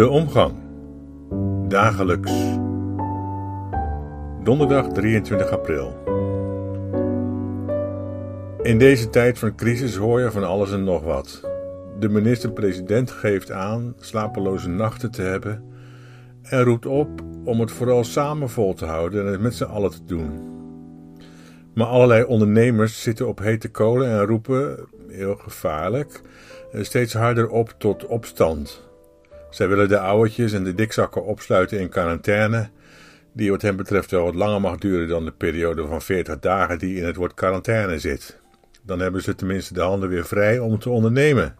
De omgang. Dagelijks. Donderdag 23 april. In deze tijd van crisis hoor je van alles en nog wat. De minister-president geeft aan slapeloze nachten te hebben en roept op om het vooral samen vol te houden en het met z'n allen te doen. Maar allerlei ondernemers zitten op hete kolen en roepen, heel gevaarlijk, steeds harder op tot opstand. Zij willen de ouwetjes en de dikzakken opsluiten in quarantaine, die wat hen betreft wel wat langer mag duren dan de periode van 40 dagen die in het woord quarantaine zit. Dan hebben ze tenminste de handen weer vrij om te ondernemen.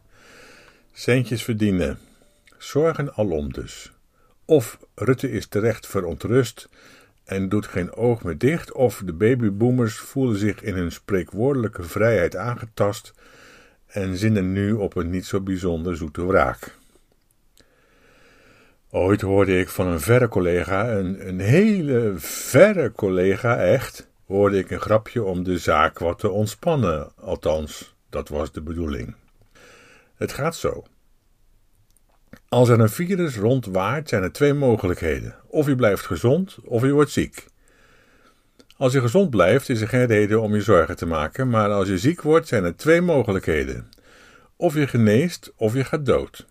Centjes verdienen. Zorgen alom dus. Of Rutte is terecht verontrust en doet geen oog meer dicht, of de babyboomers voelen zich in hun spreekwoordelijke vrijheid aangetast en zinnen nu op een niet zo bijzonder zoete wraak. Ooit hoorde ik van een verre collega, een, een hele verre collega echt, hoorde ik een grapje om de zaak wat te ontspannen. Althans, dat was de bedoeling. Het gaat zo. Als er een virus rondwaart, zijn er twee mogelijkheden. Of je blijft gezond, of je wordt ziek. Als je gezond blijft, is er geen reden om je zorgen te maken, maar als je ziek wordt, zijn er twee mogelijkheden. Of je geneest, of je gaat dood.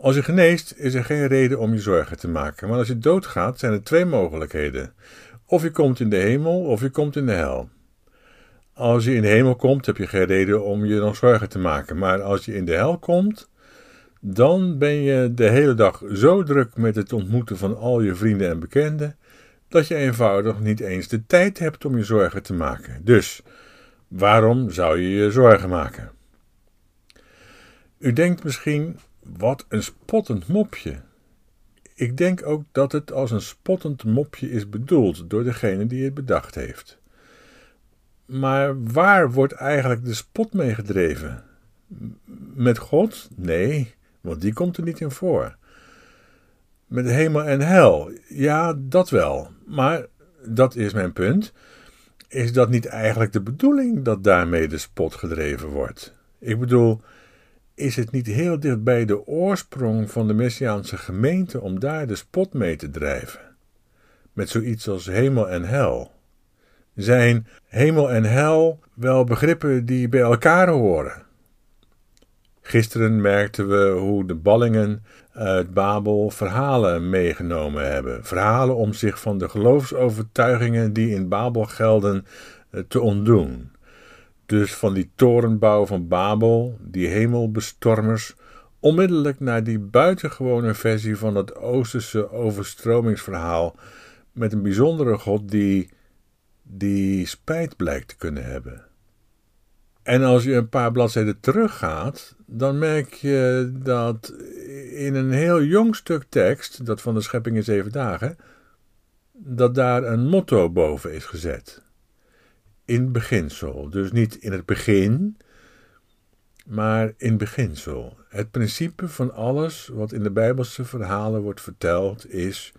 Als je geneest, is er geen reden om je zorgen te maken, maar als je doodgaat, zijn er twee mogelijkheden. Of je komt in de hemel, of je komt in de hel. Als je in de hemel komt, heb je geen reden om je nog zorgen te maken, maar als je in de hel komt, dan ben je de hele dag zo druk met het ontmoeten van al je vrienden en bekenden, dat je eenvoudig niet eens de tijd hebt om je zorgen te maken. Dus, waarom zou je je zorgen maken? U denkt misschien, wat een spottend mopje. Ik denk ook dat het als een spottend mopje is bedoeld door degene die het bedacht heeft. Maar waar wordt eigenlijk de spot mee gedreven? Met God? Nee, want die komt er niet in voor. Met hemel en hel? Ja, dat wel. Maar, dat is mijn punt, is dat niet eigenlijk de bedoeling dat daarmee de spot gedreven wordt? Ik bedoel, is het niet heel dicht bij de oorsprong van de Messiaanse gemeente om daar de spot mee te drijven? Met zoiets als hemel en hel. Zijn hemel en hel wel begrippen die bij elkaar horen? Gisteren merkten we hoe de ballingen uit Babel verhalen meegenomen hebben. Verhalen om zich van de geloofsovertuigingen die in Babel gelden eh, te ontdoen. Dus van die torenbouw van Babel, die hemelbestormers, onmiddellijk naar die buitengewone versie van het Oosterse overstromingsverhaal met een bijzondere God die, die spijt blijkt te kunnen hebben. En als je een paar bladzijden teruggaat, dan merk je dat in een heel jong stuk tekst, dat van de schepping in zeven dagen, dat daar een motto boven is gezet in beginsel. Dus niet in het begin, maar in beginsel. Het principe van alles wat in de Bijbelse verhalen wordt verteld is: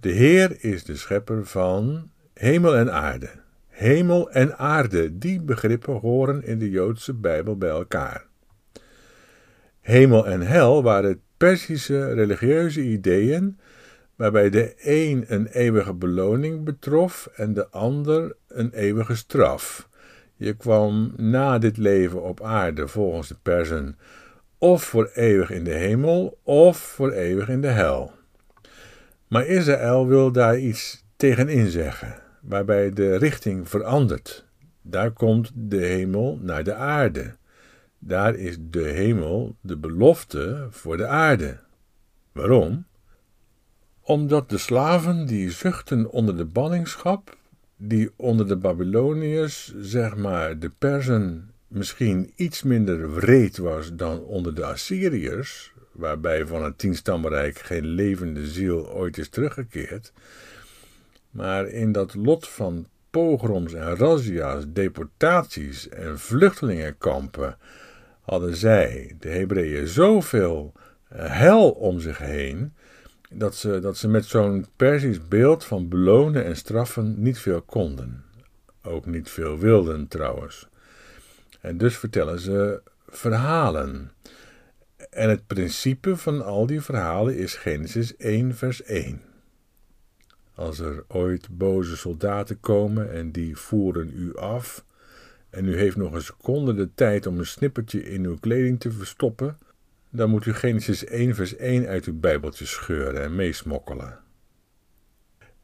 de Heer is de schepper van hemel en aarde. Hemel en aarde, die begrippen horen in de Joodse Bijbel bij elkaar. Hemel en hel waren Persische religieuze ideeën waarbij de een een eeuwige beloning betrof en de ander een eeuwige straf. Je kwam na dit leven op aarde volgens de persen of voor eeuwig in de hemel of voor eeuwig in de hel. Maar Israël wil daar iets tegenin zeggen, waarbij de richting verandert. Daar komt de hemel naar de aarde. Daar is de hemel de belofte voor de aarde. Waarom? Omdat de slaven die zuchten onder de ballingschap, die onder de Babyloniërs, zeg maar de Persen, misschien iets minder wreed was dan onder de Assyriërs, waarbij van het tienstammenrijk geen levende ziel ooit is teruggekeerd, maar in dat lot van pogroms en razzia's, deportaties en vluchtelingenkampen hadden zij, de Hebreeën, zoveel hel om zich heen dat ze, dat ze met zo'n Persisch beeld van belonen en straffen niet veel konden. Ook niet veel wilden trouwens. En dus vertellen ze verhalen. En het principe van al die verhalen is Genesis 1, vers 1. Als er ooit boze soldaten komen en die voeren u af, en u heeft nog een seconde de tijd om een snippertje in uw kleding te verstoppen, dan moet u Genesis 1, vers 1 uit uw Bijbeltje scheuren en meesmokkelen.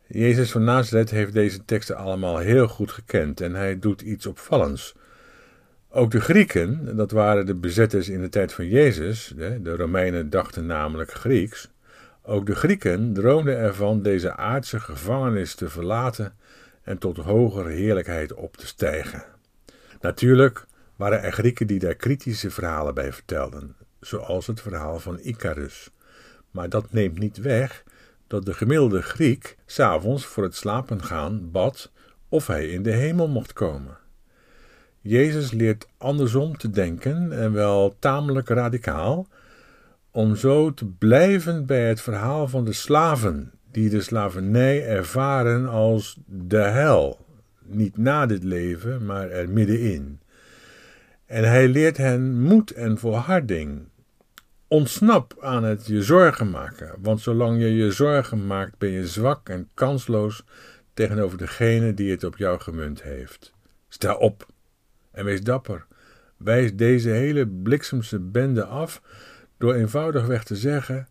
Jezus van Nazareth heeft deze teksten allemaal heel goed gekend en hij doet iets opvallends. Ook de Grieken, dat waren de bezetters in de tijd van Jezus, de Romeinen dachten namelijk Grieks, ook de Grieken droomden ervan deze aardse gevangenis te verlaten en tot hogere heerlijkheid op te stijgen. Natuurlijk waren er Grieken die daar kritische verhalen bij vertelden, zoals het verhaal van Icarus. Maar dat neemt niet weg dat de gemiddelde Griek s'avonds voor het slapen gaan bad of hij in de hemel mocht komen. Jezus leert andersom te denken en wel tamelijk radicaal, om zo te blijven bij het verhaal van de slaven, die de slavernij ervaren als de hel, niet na dit leven, maar er middenin. En hij leert hen moed en volharding. Ontsnap aan het je zorgen maken, want zolang je je zorgen maakt, ben je zwak en kansloos tegenover degene die het op jou gemunt heeft. Sta op en wees dapper. Wijs deze hele bliksemse bende af door eenvoudigweg te zeggen: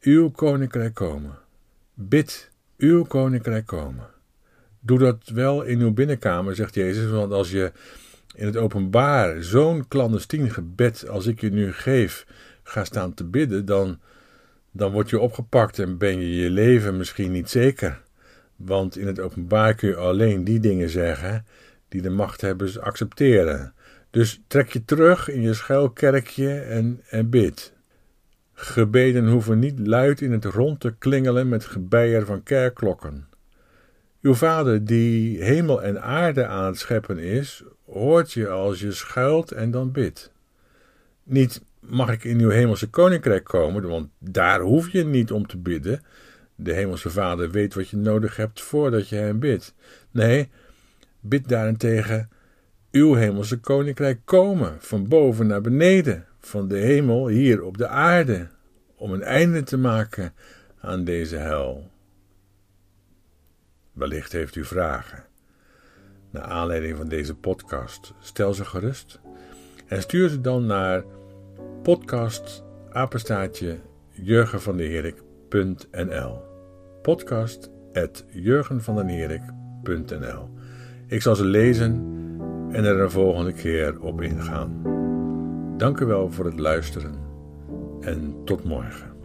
Uw koninkrijk komen. Bid, uw koninkrijk komen. Doe dat wel in uw binnenkamer, zegt Jezus, want als je in het openbaar zo'n clandestien gebed als ik je nu geef, gaat staan te bidden, dan, dan word je opgepakt en ben je je leven misschien niet zeker. Want in het openbaar kun je alleen die dingen zeggen die de machthebbers accepteren. Dus trek je terug in je schuilkerkje en, en bid. Gebeden hoeven niet luid in het rond te klingelen met gebeier van kerkklokken. Uw vader, die hemel en aarde aan het scheppen is, hoort je als je schuilt en dan bidt. Niet mag ik in uw hemelse koninkrijk komen, want daar hoef je niet om te bidden. De hemelse vader weet wat je nodig hebt voordat je hem bidt. Nee, bid daarentegen uw hemelse koninkrijk komen, van boven naar beneden, van de hemel hier op de aarde, om een einde te maken aan deze hel. Wellicht heeft u vragen. Naar aanleiding van deze podcast, stel ze gerust en stuur ze dan naar podcast apenstaatje jurgenvandeherik.nl podcast at jurgenvandeherik.nl Ik zal ze lezen en er een volgende keer op ingaan. Dank u wel voor het luisteren en tot morgen.